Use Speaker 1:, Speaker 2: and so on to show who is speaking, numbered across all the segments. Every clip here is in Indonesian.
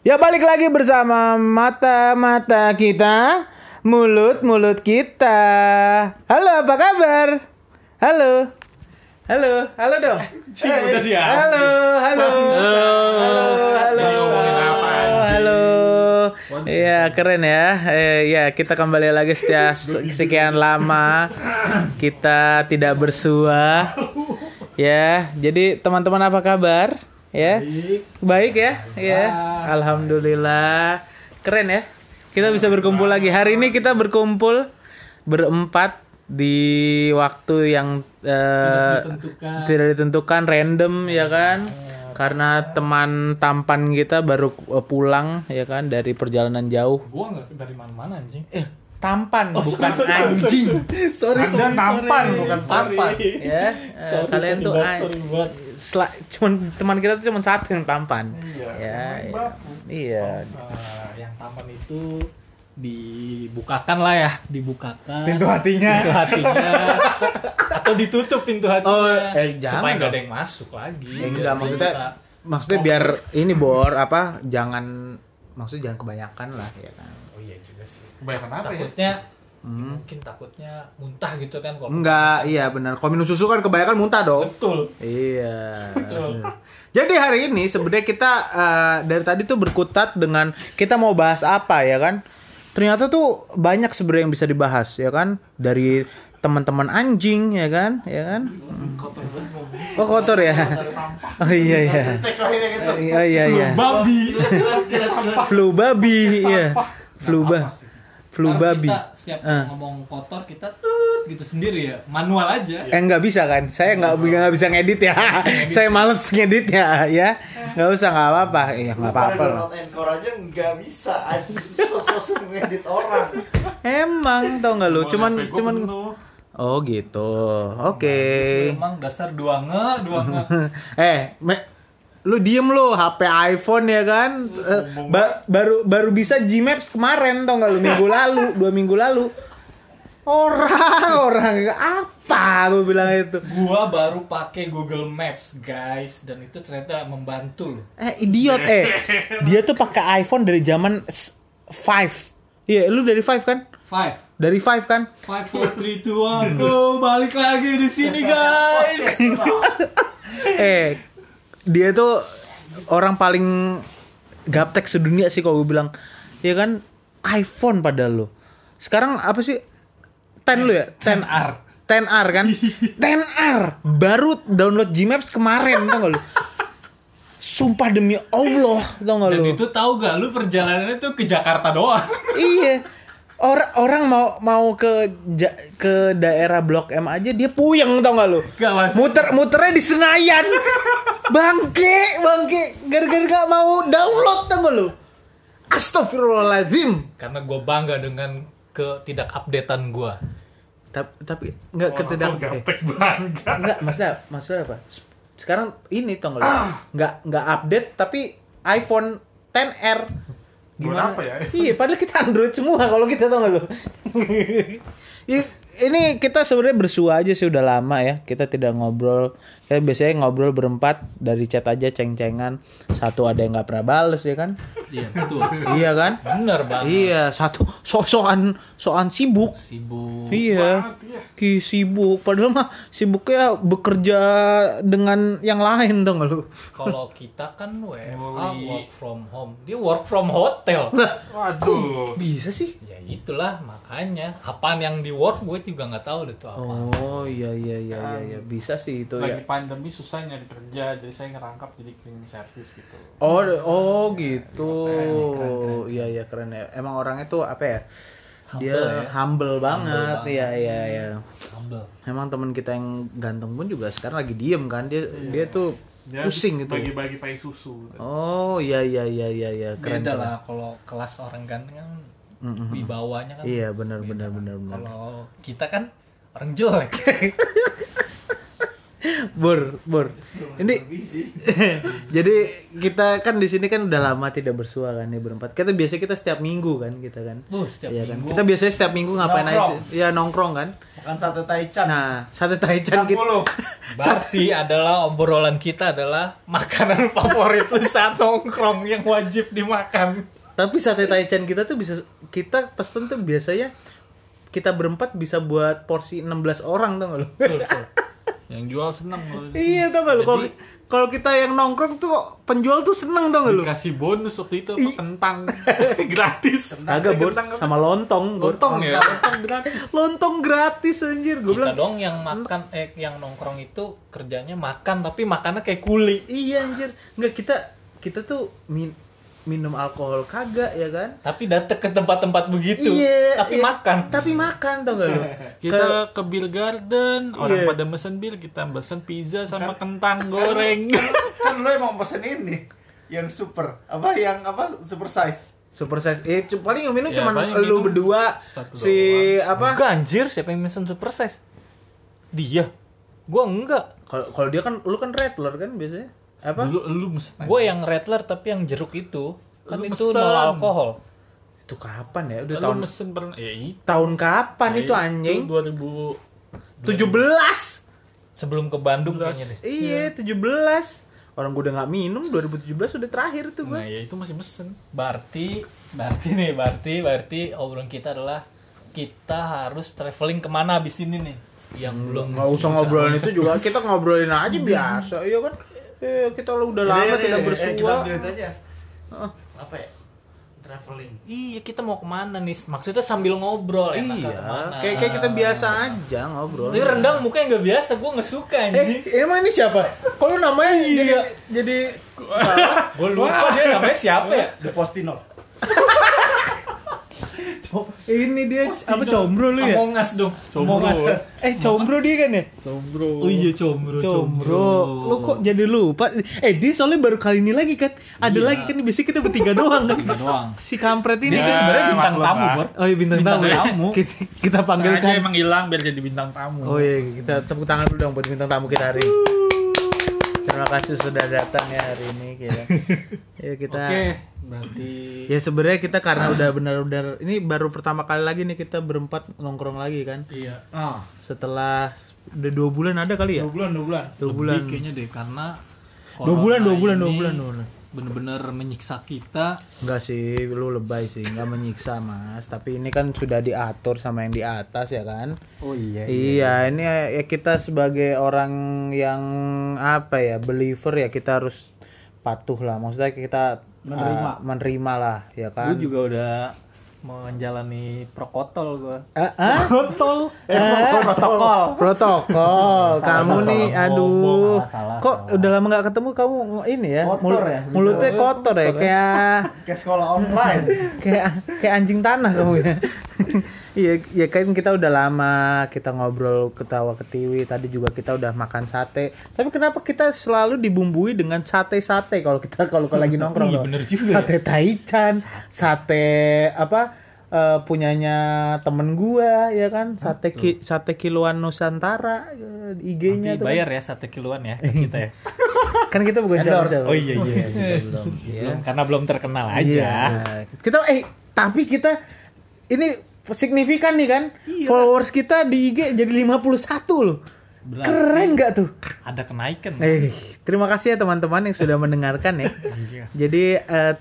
Speaker 1: Ya balik lagi bersama mata-mata kita, mulut-mulut kita. Halo, apa kabar? Halo. Halo, halo dong.
Speaker 2: Cing, udah diambil.
Speaker 1: Halo, halo. Halo, halo.
Speaker 2: Anjing?
Speaker 1: Halo. Iya, keren ya. Eh, ya, kita kembali lagi setelah sekian lama kita tidak bersua. Ya, jadi teman-teman apa kabar? Ya. Baik ya? Ya. Alhamdulillah. Keren ya. Kita bisa berkumpul lagi. Hari ini kita berkumpul berempat di waktu yang eh,
Speaker 2: ditentukan.
Speaker 1: tidak ditentukan random ya kan karena teman tampan kita baru eh, pulang ya kan dari perjalanan jauh
Speaker 2: Gua nggak dari mana-mana anjing.
Speaker 1: eh tampan
Speaker 2: Oh,
Speaker 1: bukan
Speaker 2: sorry, sorry,
Speaker 1: anjing
Speaker 2: Sorry,
Speaker 3: Anda tampan, bukan tampan.
Speaker 1: ya Eh, kalian tuh an- sela- cuman teman kita tuh cuma satu yang tampan
Speaker 3: Iya,
Speaker 1: ya, ya.
Speaker 3: bapu.
Speaker 1: iya
Speaker 2: Ah, yang tampan itu dibukakan lah ya, dibukakan.
Speaker 3: Pintu hatinya.
Speaker 2: Pintu hatinya. Atau ditutup pintu hatinya.
Speaker 1: Oh, eh, jangan
Speaker 2: supaya nggak ada yang masuk lagi.
Speaker 1: Ya, enggak, maksudnya-
Speaker 2: bisa-
Speaker 1: maksudnya biar ini bor apa jangan maksudnya jangan kebanyakan lah ya kan
Speaker 2: Oh iya juga sih.
Speaker 3: Kebanyakan apa ya?
Speaker 1: Hmm.
Speaker 2: mungkin takutnya muntah gitu kan kalau
Speaker 1: enggak iya benar kalau minum susu kan kebanyakan muntah dong
Speaker 2: betul
Speaker 1: Iya.
Speaker 2: Betul.
Speaker 1: Jadi hari ini sebenarnya kita eh, dari tadi tuh berkutat dengan kita mau bahas apa ya kan? Ternyata tuh banyak sebenarnya yang bisa dibahas ya kan? Dari teman-teman anjing ya kan? Ya kan?
Speaker 2: kotor banget mobil.
Speaker 1: Oh kotor ya? Oh iya iya. Oh iya iya.
Speaker 2: babi
Speaker 1: Flu babi iya. Flu ba flu
Speaker 2: Ntar
Speaker 1: babi.
Speaker 2: Kita siap
Speaker 1: Eh.
Speaker 2: ngomong kotor kita tut gitu sendiri ya manual aja
Speaker 1: Eh nggak bisa kan? Saya nggak nggak bisa ngedit ya. Saya males ngedit ya ya. Nggak usah nggak apa-apa. Iya nggak apa-apa. lah.
Speaker 3: Download Anchor aja nggak bisa. Sosok ngedit orang.
Speaker 1: Emang tau nggak lu? Cuman cuman. Oh gitu. Oke.
Speaker 2: emang dasar dua nge dua nge
Speaker 1: eh, me- lu diem lu HP iPhone ya kan? Eh, ba- baru baru bisa Gmaps kemarin tau nggak lu minggu lalu, dua minggu lalu. Orang orang apa gue bilang itu?
Speaker 2: gua baru pakai Google Maps guys dan itu ternyata membantu loh
Speaker 1: Eh idiot eh. Dia tuh pakai iPhone dari zaman s- 5. Iya, lu dari 5 kan?
Speaker 2: five
Speaker 1: Dari 5 kan?
Speaker 2: five four three two one oh balik lagi di sini guys
Speaker 1: eh dia tuh orang paling gaptek sedunia sih kalau gue bilang. Ya kan? iPhone padahal lo. Sekarang apa sih? 10 lu ya? 10
Speaker 2: 10R
Speaker 1: 10R kan? 10R baru download Gmaps kemarin tau gak lu sumpah demi Allah tau gak
Speaker 2: dan
Speaker 1: lu
Speaker 2: itu tahu gak lu perjalanannya tuh ke Jakarta doang.
Speaker 1: Iya orang orang mau mau ke ja- ke daerah Blok M aja dia puyeng tau gak lu?
Speaker 2: Gak mas.
Speaker 1: Muter muternya di Senayan. Bangke bangke. Gara-gara gak mau download tau gak lu? Astagfirullahaladzim.
Speaker 2: Karena gue bangga dengan ketidak updatean gue
Speaker 1: tapi tapi nggak ketidak eh,
Speaker 3: Gaptek bangga.
Speaker 1: nggak maksudnya maksudnya apa? Sekarang ini tau gak lu? Nggak nggak update tapi iPhone 10R
Speaker 3: Buat apa ya?
Speaker 1: Iya, padahal kita Android semua kalau kita tau gak lu. I- ini kita sebenarnya bersua aja sih udah lama ya. Kita tidak ngobrol. Kita biasanya ngobrol berempat dari chat aja ceng-cengan. Satu ada yang nggak pernah bales ya kan?
Speaker 2: iya betul
Speaker 1: iya kan?
Speaker 2: bener banget
Speaker 1: Iya, satu sok-sokan sokan sibuk.
Speaker 2: sibuk
Speaker 1: Iya.
Speaker 3: Banget, iya.
Speaker 1: Ki sibuk padahal mah sibuknya bekerja dengan yang lain dong lu.
Speaker 2: kalau kita kan WFH work from home dia work from hotel
Speaker 3: Waduh.
Speaker 1: Bisa sih?
Speaker 2: ya itulah makanya apaan yang di work gue juga nggak tahu deh tuh apa
Speaker 1: Oh iya iya iya iya, iya. bisa sih itu ya.
Speaker 3: Pandemi susah nyari kerja, jadi saya ngerangkap jadi cleaning service gitu.
Speaker 1: Oh, oh gitu.
Speaker 2: Keren.
Speaker 1: Iya iya keren ya. Emang orangnya tuh apa ya?
Speaker 2: Humble
Speaker 1: Dia
Speaker 2: ya.
Speaker 1: humble banget. Iya iya iya.
Speaker 2: humble
Speaker 1: Emang teman kita yang ganteng pun juga sekarang lagi diem kan. Dia dia tuh
Speaker 3: Dia
Speaker 1: pusing gitu.
Speaker 3: Bagi-bagi pai susu.
Speaker 1: Oh iya iya iya iya iya keren.
Speaker 2: beda lah kalau kelas orang ganteng kan
Speaker 1: Mm, mm, mm.
Speaker 2: wibawanya kan
Speaker 1: Iya benar benar benar benar.
Speaker 2: kalau kita kan orang jelek
Speaker 1: Bur, Bur. Ini jadi kita kan di sini kan udah lama tidak bersua kan ya berempat. Kita biasa kita setiap minggu kan kita kan.
Speaker 2: Oh, setiap
Speaker 1: kan.
Speaker 2: minggu.
Speaker 1: Kita biasanya setiap minggu ngapain
Speaker 4: Nongkrong.
Speaker 1: aja? Ya nongkrong kan.
Speaker 4: Makan sate taichan.
Speaker 1: Nah, sate taichan kita.
Speaker 4: 60.
Speaker 2: Berarti adalah obrolan kita adalah makanan favorit lu saat nongkrong yang wajib dimakan.
Speaker 1: Tapi sate taichan kita tuh bisa kita pesen tuh biasanya kita berempat bisa buat porsi 16 orang tuh lu.
Speaker 3: Yang jual seneng loh.
Speaker 1: iya tau gak lu kalau
Speaker 3: Jadi-
Speaker 1: kalau kita yang nongkrong tuh penjual tuh seneng tau gak lu?
Speaker 3: Dikasih bonus waktu itu apa kentang gratis.
Speaker 1: Kagak bor sama lontong.
Speaker 3: Lontong ya.
Speaker 1: Lontong gratis anjir. Gue
Speaker 2: Kita
Speaker 1: bilang
Speaker 2: dong yang makan eh yang nongkrong itu kerjanya makan tapi makannya kayak kuli.
Speaker 1: iya anjir. Enggak kita kita tuh min- minum alkohol kagak ya kan?
Speaker 2: Tapi datang ke tempat-tempat begitu.
Speaker 1: Iya,
Speaker 2: tapi
Speaker 1: iya.
Speaker 2: makan.
Speaker 1: Tapi makan tau gak lu?
Speaker 3: Kita ke Beer Garden, orang
Speaker 1: Iya.
Speaker 3: pada mesen bir, kita pesen pizza sama kentang goreng.
Speaker 4: kan lo emang pesen ini yang super apa yang apa super size
Speaker 1: Super size. Eh paling yang minum
Speaker 3: Ya,
Speaker 1: cuman
Speaker 3: paling
Speaker 1: lu berdua
Speaker 3: satu
Speaker 1: si apa?
Speaker 2: Enggak anjir, siapa yang mesen super size? Dia. Gua enggak.
Speaker 1: Kalau kalau dia kan lu kan rattler kan biasanya. Apa?
Speaker 3: Lu mesen.
Speaker 2: Gue yang Rattler tapi yang jeruk itu kan
Speaker 3: Lu
Speaker 2: itu
Speaker 3: mesen.
Speaker 2: nol alkohol.
Speaker 1: Itu kapan ya? Udah
Speaker 3: Lu
Speaker 1: tahun
Speaker 3: mesen pernah ya itu.
Speaker 1: tahun kapan itu
Speaker 3: Ya,
Speaker 1: anjing?
Speaker 3: Itu 2000
Speaker 1: 17.
Speaker 2: Sebelum ke Bandung
Speaker 3: Belas.
Speaker 2: kayaknya deh.
Speaker 1: Iya, 17. Orang gue udah nggak minum 2017 udah terakhir tuh
Speaker 3: Nah,
Speaker 1: gue.
Speaker 3: ya itu masih mesen.
Speaker 2: Berarti, berarti nih, berarti, berarti obrolan kita adalah kita harus traveling ke mana abis ini nih? Yang belum
Speaker 1: Nggak usah ngobrolin itu juga kita ngobrolin aja biasa, iya kan? Eh, kita lu udah lama
Speaker 4: Jadi,
Speaker 1: tidak
Speaker 4: eh,
Speaker 1: bersua.
Speaker 4: kita lanjut aja
Speaker 1: Heeh.
Speaker 4: apa ya traveling
Speaker 2: Iya, kita mau ke mana nih? Maksudnya sambil ngobrol ya,
Speaker 1: Iya, kayak kayak kita biasa aja ngobrol.
Speaker 2: Tapi rendang mukanya nggak biasa, gue nggak suka
Speaker 1: Eh,
Speaker 2: anjing.
Speaker 1: emang ini siapa? Kalau namanya jadi jadi
Speaker 2: Gue lupa dia namanya siapa ya?
Speaker 4: the postino
Speaker 1: ini dia apa combro lu ya?
Speaker 2: Among Us dong. Us.
Speaker 1: Eh combro dia kan ya?
Speaker 3: Combro.
Speaker 2: Oh iya, combro,
Speaker 1: Combro. Lu kok jadi lupa? Eh dia soalnya baru kali ini lagi kan? Ada
Speaker 2: Iya.
Speaker 1: lagi kan biasanya kita bertiga doang kan?
Speaker 2: doang.
Speaker 1: Si kampret ini
Speaker 2: Dia itu
Speaker 1: tuh
Speaker 2: sebenarnya bintang tamu. Bor.
Speaker 1: Oh iya bintang,
Speaker 2: Bintang
Speaker 1: tamu.
Speaker 2: tamu.
Speaker 1: Kita, kita
Speaker 3: Sengaja
Speaker 1: panggilkan.
Speaker 3: emang hilang biar jadi bintang tamu.
Speaker 1: Oh iya, kita tepuk tangan dulu dong buat bintang tamu kita hari ini. Terima kasih sudah datang ya hari ini kita. Ya kita
Speaker 2: Oke, berarti
Speaker 1: Ya sebenarnya kita karena udah benar-benar ini baru pertama kali lagi nih kita berempat nongkrong lagi kan.
Speaker 2: iya.
Speaker 4: ah
Speaker 1: Setelah udah dua bulan ada kali ya?
Speaker 4: dua bulan dua bulan
Speaker 1: Dua
Speaker 2: Lebih
Speaker 1: bulan.
Speaker 2: kayaknya deh karena
Speaker 1: Dua bulan, dua bulan, dua bulan, dua bulan.
Speaker 2: Bener-bener menyiksa kita.
Speaker 1: Enggak sih, lu lebay sih, enggak menyiksa mas. Tapi ini kan sudah diatur sama yang di atas ya kan.
Speaker 4: oh iya
Speaker 1: Iya, ini ya kita sebagai orang yang apa ya, believer ya kita harus patuh lah. Maksudnya kita
Speaker 4: Menerima.
Speaker 1: uh, menerima lah, ya kan.
Speaker 2: Gue juga udah menjalani protokol gue.
Speaker 1: Eh, ah?
Speaker 4: Protol
Speaker 1: Eh,
Speaker 2: Protokol.
Speaker 1: protokol. kamu
Speaker 2: salah
Speaker 1: nih,
Speaker 2: ngomong,
Speaker 1: aduh.
Speaker 2: salah,
Speaker 1: Kok
Speaker 2: salah.
Speaker 1: udah lama nggak ketemu kamu ini ya?
Speaker 4: Kotor ya?
Speaker 1: Mulutnya kotor ya, kayak
Speaker 4: kayak sekolah online
Speaker 1: kayak kayak anjing tanah kamu ya. Iya, ya kan kita udah lama kita ngobrol ketawa ketiwi. Tadi juga kita udah makan sate. Tapi kenapa kita selalu dibumbui dengan sate-sate kalau kita kalau kalau lagi nongkrong?
Speaker 2: Iya, bener juga
Speaker 1: Sate taichan, sate apa? eh, punyanya temen gua ya kan sate ki- sate kiloan Nusantara eh, IG-nya tuh
Speaker 2: bayar ya satu kiloan ya ke kita ya.
Speaker 1: kan kita bukan.
Speaker 2: Oh iya, iya.
Speaker 1: kita belum ya.
Speaker 2: Belum, karena belum terkenal aja.
Speaker 1: Iya. Kita eh tapi kita ini signifikan nih kan. Followers kita di IG jadi 51 loh.
Speaker 2: Berarti
Speaker 1: Keren nggak tuh?
Speaker 2: ada kenaikan.
Speaker 1: Eh, terima kasih ya teman-teman yang sudah mendengarkan ya.
Speaker 2: Iya.
Speaker 1: Jadi eh,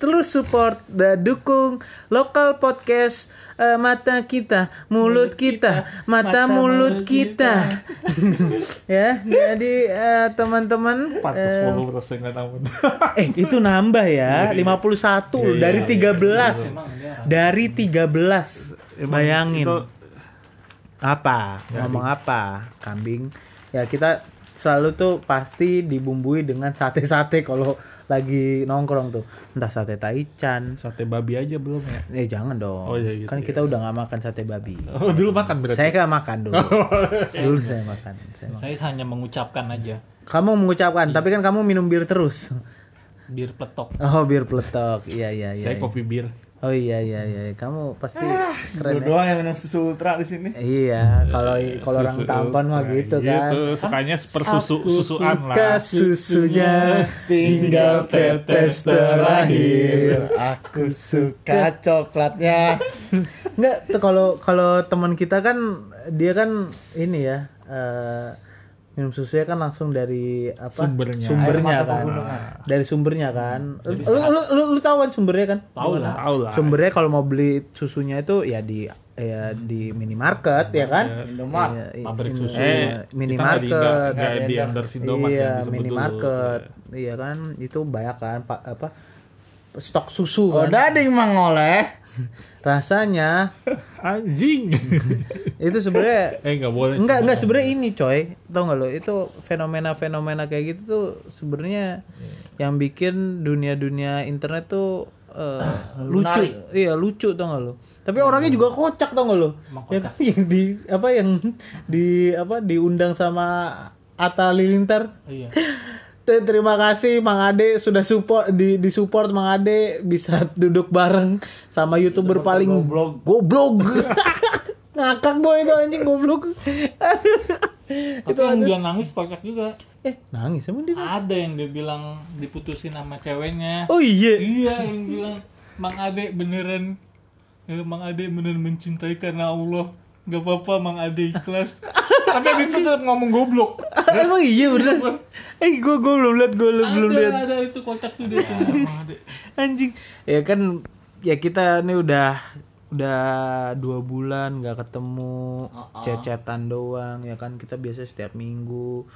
Speaker 1: terus support dan dukung lokal podcast eh, mata kita, mulut kita, mata, mulut kita. ya, jadi eh, teman-teman eh, eh itu nambah ya, 51 loh, dari 13. Dari 13. Bayangin. Apa? Ngomong apa? Kambing. Ya kita selalu tuh pasti dibumbui dengan sate-sate kalau lagi nongkrong tuh. Entah sate taichan.
Speaker 3: Sate babi aja belum ya?
Speaker 1: Eh jangan dong.
Speaker 3: Oh, iya gitu
Speaker 1: kan
Speaker 3: ya.
Speaker 1: kita udah nggak makan sate babi.
Speaker 3: Oh, dulu makan berarti.
Speaker 1: Saya gak makan dulu. dulu saya makan. Saya makan.
Speaker 2: Saya hanya mengucapkan aja
Speaker 1: Kamu mengucapkan, tapi kan kamu minum bir terus.
Speaker 2: bir peletok.
Speaker 1: Oh, bir peletok. Iya, iya, iya.
Speaker 3: Saya
Speaker 1: iya.
Speaker 3: kopi bir.
Speaker 1: Oh iya iya iya, kamu pasti keren
Speaker 4: Lu
Speaker 1: ya.
Speaker 4: doang yang minum susu ultra di sini.
Speaker 1: Iya, kalau kalau orang tampan mah gitu kan.
Speaker 5: Gitu, sukanya persusu susuan
Speaker 1: Suka
Speaker 5: lah.
Speaker 1: susunya tinggal tetes terakhir. Aku suka coklatnya. Enggak, kalau kalau teman kita kan dia kan ini ya eh, minum susunya kan langsung dari apa
Speaker 5: Sumbernya.
Speaker 1: sumbernya
Speaker 4: Air
Speaker 1: kan
Speaker 4: pegunungan.
Speaker 1: dari sumbernya kan lu, lu, lu, lu tahu kan sumbernya kan
Speaker 5: Tahu lah. Tahu lah.
Speaker 1: sumbernya kalau mau beli susunya itu ya di ya di minimarket ya kan
Speaker 4: Indomaret.
Speaker 1: Iya, i-
Speaker 5: Pabrik
Speaker 1: in-
Speaker 5: susu. Eh,
Speaker 1: minimarket
Speaker 5: nggak- di endorse
Speaker 1: iya
Speaker 5: yang
Speaker 1: minimarket iya kan itu banyak kan pak apa stok susu
Speaker 4: Oh,
Speaker 1: kan
Speaker 4: dading mangoleh.
Speaker 1: rasanya
Speaker 5: Anjing.
Speaker 1: itu sebenarnya
Speaker 5: eh nggak boleh.
Speaker 1: enggak enggak sebenarnya. ini coy. Tau nggak lo? Itu fenomena-fenomena kayak gitu tuh sebenarnya yang bikin dunia-dunia internet tuh eh, lucu. Iya lucu tau nggak lo? Tapi orangnya juga kocak tau nggak lo? Ya kan yang di apa yang di apa diundang sama Atta Lilintar?
Speaker 2: Iya.
Speaker 1: Te- Terima kasih Mang Ade sudah support di di support Mang Ade bisa duduk bareng sama youtuber paling
Speaker 4: goblok.
Speaker 1: goblok. Ngakak boy itu anjing goblok.
Speaker 2: Tapi yang dia nangis banyak juga.
Speaker 1: eh nangis emang dia.
Speaker 2: Ada yang dia bilang diputusin sama ceweknya.
Speaker 1: Oh iya.
Speaker 2: Iya yang bilang Mang Ade beneran eh, Mang Ade beneran mencintai karena Allah. Gak apa-apa Mang Ade ikhlas. Tapi abis itu tetap ngomong goblok.
Speaker 1: emang iya bener. Eh gue gue belum lihat gue belum
Speaker 2: Ada,
Speaker 1: lihat
Speaker 2: ada itu kocak tuh dia
Speaker 1: anjing. Ya kan ya kita ini udah udah dua bulan nggak ketemu cecetan doang ya kan kita biasa setiap minggu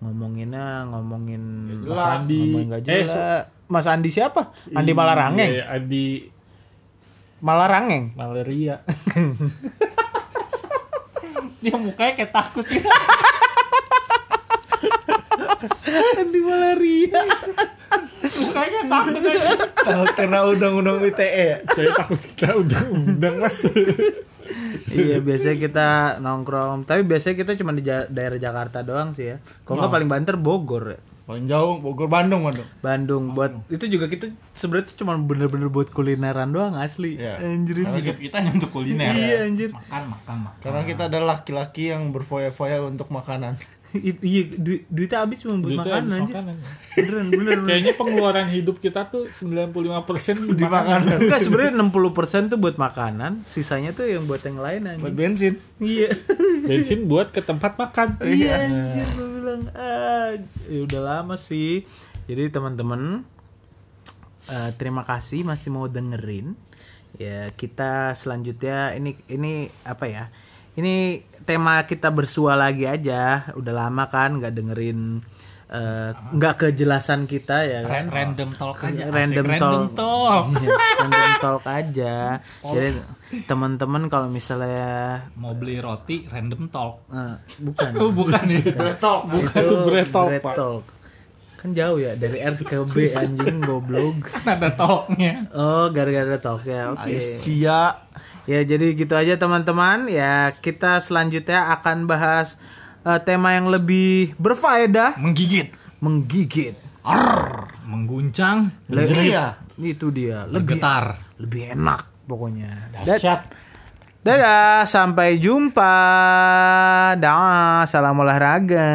Speaker 1: ngomonginnya ngomongin
Speaker 5: Mas Andi.
Speaker 1: ngomongin
Speaker 5: Eh,
Speaker 1: jelas. Mas Andi siapa Andi Malarangeng
Speaker 5: Iya, Andi
Speaker 1: Malarangeng
Speaker 5: malaria.
Speaker 2: Dia mukanya kayak takut ya.
Speaker 1: Andi Malaria
Speaker 2: Mukanya kayak takut aja.
Speaker 4: Kalau kena undang-undang ITE ya.
Speaker 5: Saya takut kita udah undang mas.
Speaker 1: iya biasanya kita nongkrong tapi biasanya kita cuma di ja- daerah Jakarta doang sih ya kalau nggak paling banter Bogor ya.
Speaker 4: Paling jauh Bogor Bandung, Bandung.
Speaker 1: Bandung buat itu juga kita sebenarnya tuh cuma bener-bener buat kulineran doang asli
Speaker 4: Iya.
Speaker 1: anjir
Speaker 2: kita hanya untuk kuliner.
Speaker 1: Iya, anjir.
Speaker 2: Makan, makan, makan.
Speaker 4: Karena kita adalah laki-laki yang berfoya-foya untuk makanan.
Speaker 1: Iya duit duitnya habis cuma buat
Speaker 5: Duitnya
Speaker 1: makan
Speaker 5: habis
Speaker 1: anjir
Speaker 5: makanan.
Speaker 1: beneran bener bener
Speaker 5: Kayaknya pengeluaran hidup kita tuh 95%
Speaker 4: Di makanan.
Speaker 1: Enggak sebenarnya 60% tuh buat makanan, sisanya tuh yang buat yang lain
Speaker 4: Buat
Speaker 1: anjing.
Speaker 4: bensin.
Speaker 1: Iya.
Speaker 5: Bensin buat ke tempat makan.
Speaker 1: Iya anjir bilang ah ya udah lama sih. Jadi teman-teman eh, terima kasih masih mau dengerin. Ya kita selanjutnya ini ini apa ya? Ini tema kita bersua lagi aja. Udah lama kan nggak dengerin eh, nggak kejelasan kita ya. kan?
Speaker 2: Ran- random talk aja. asik.
Speaker 1: random,
Speaker 2: random
Speaker 1: talk,
Speaker 2: talk.
Speaker 1: Iya, random talk aja. Jadi teman-teman kalau misalnya
Speaker 2: Mau beli roti, random talk.
Speaker 1: eh, bukan
Speaker 2: Oh, bukan nih.
Speaker 5: Bretok, bukan
Speaker 1: itu
Speaker 5: tuh bretok,
Speaker 1: bread talk. Kan jauh ya dari R ke B anjing goblok.
Speaker 2: Kan ada talknya.
Speaker 1: Oh, gara-gara talk ya. Oke.
Speaker 4: Sia.
Speaker 1: Ya, jadi gitu aja teman-teman. Ya, kita selanjutnya akan bahas eh, tema yang lebih berfaedah,
Speaker 2: Menggigit.
Speaker 1: menggigit.
Speaker 2: Arr, mengguncang.
Speaker 1: Lebih
Speaker 4: Iya.
Speaker 1: itu dia, lebih
Speaker 2: Bergetar.
Speaker 1: lebih enak pokoknya.
Speaker 2: Dahsyat.
Speaker 1: Dadah, sampai jumpa. Dah, salam olahraga.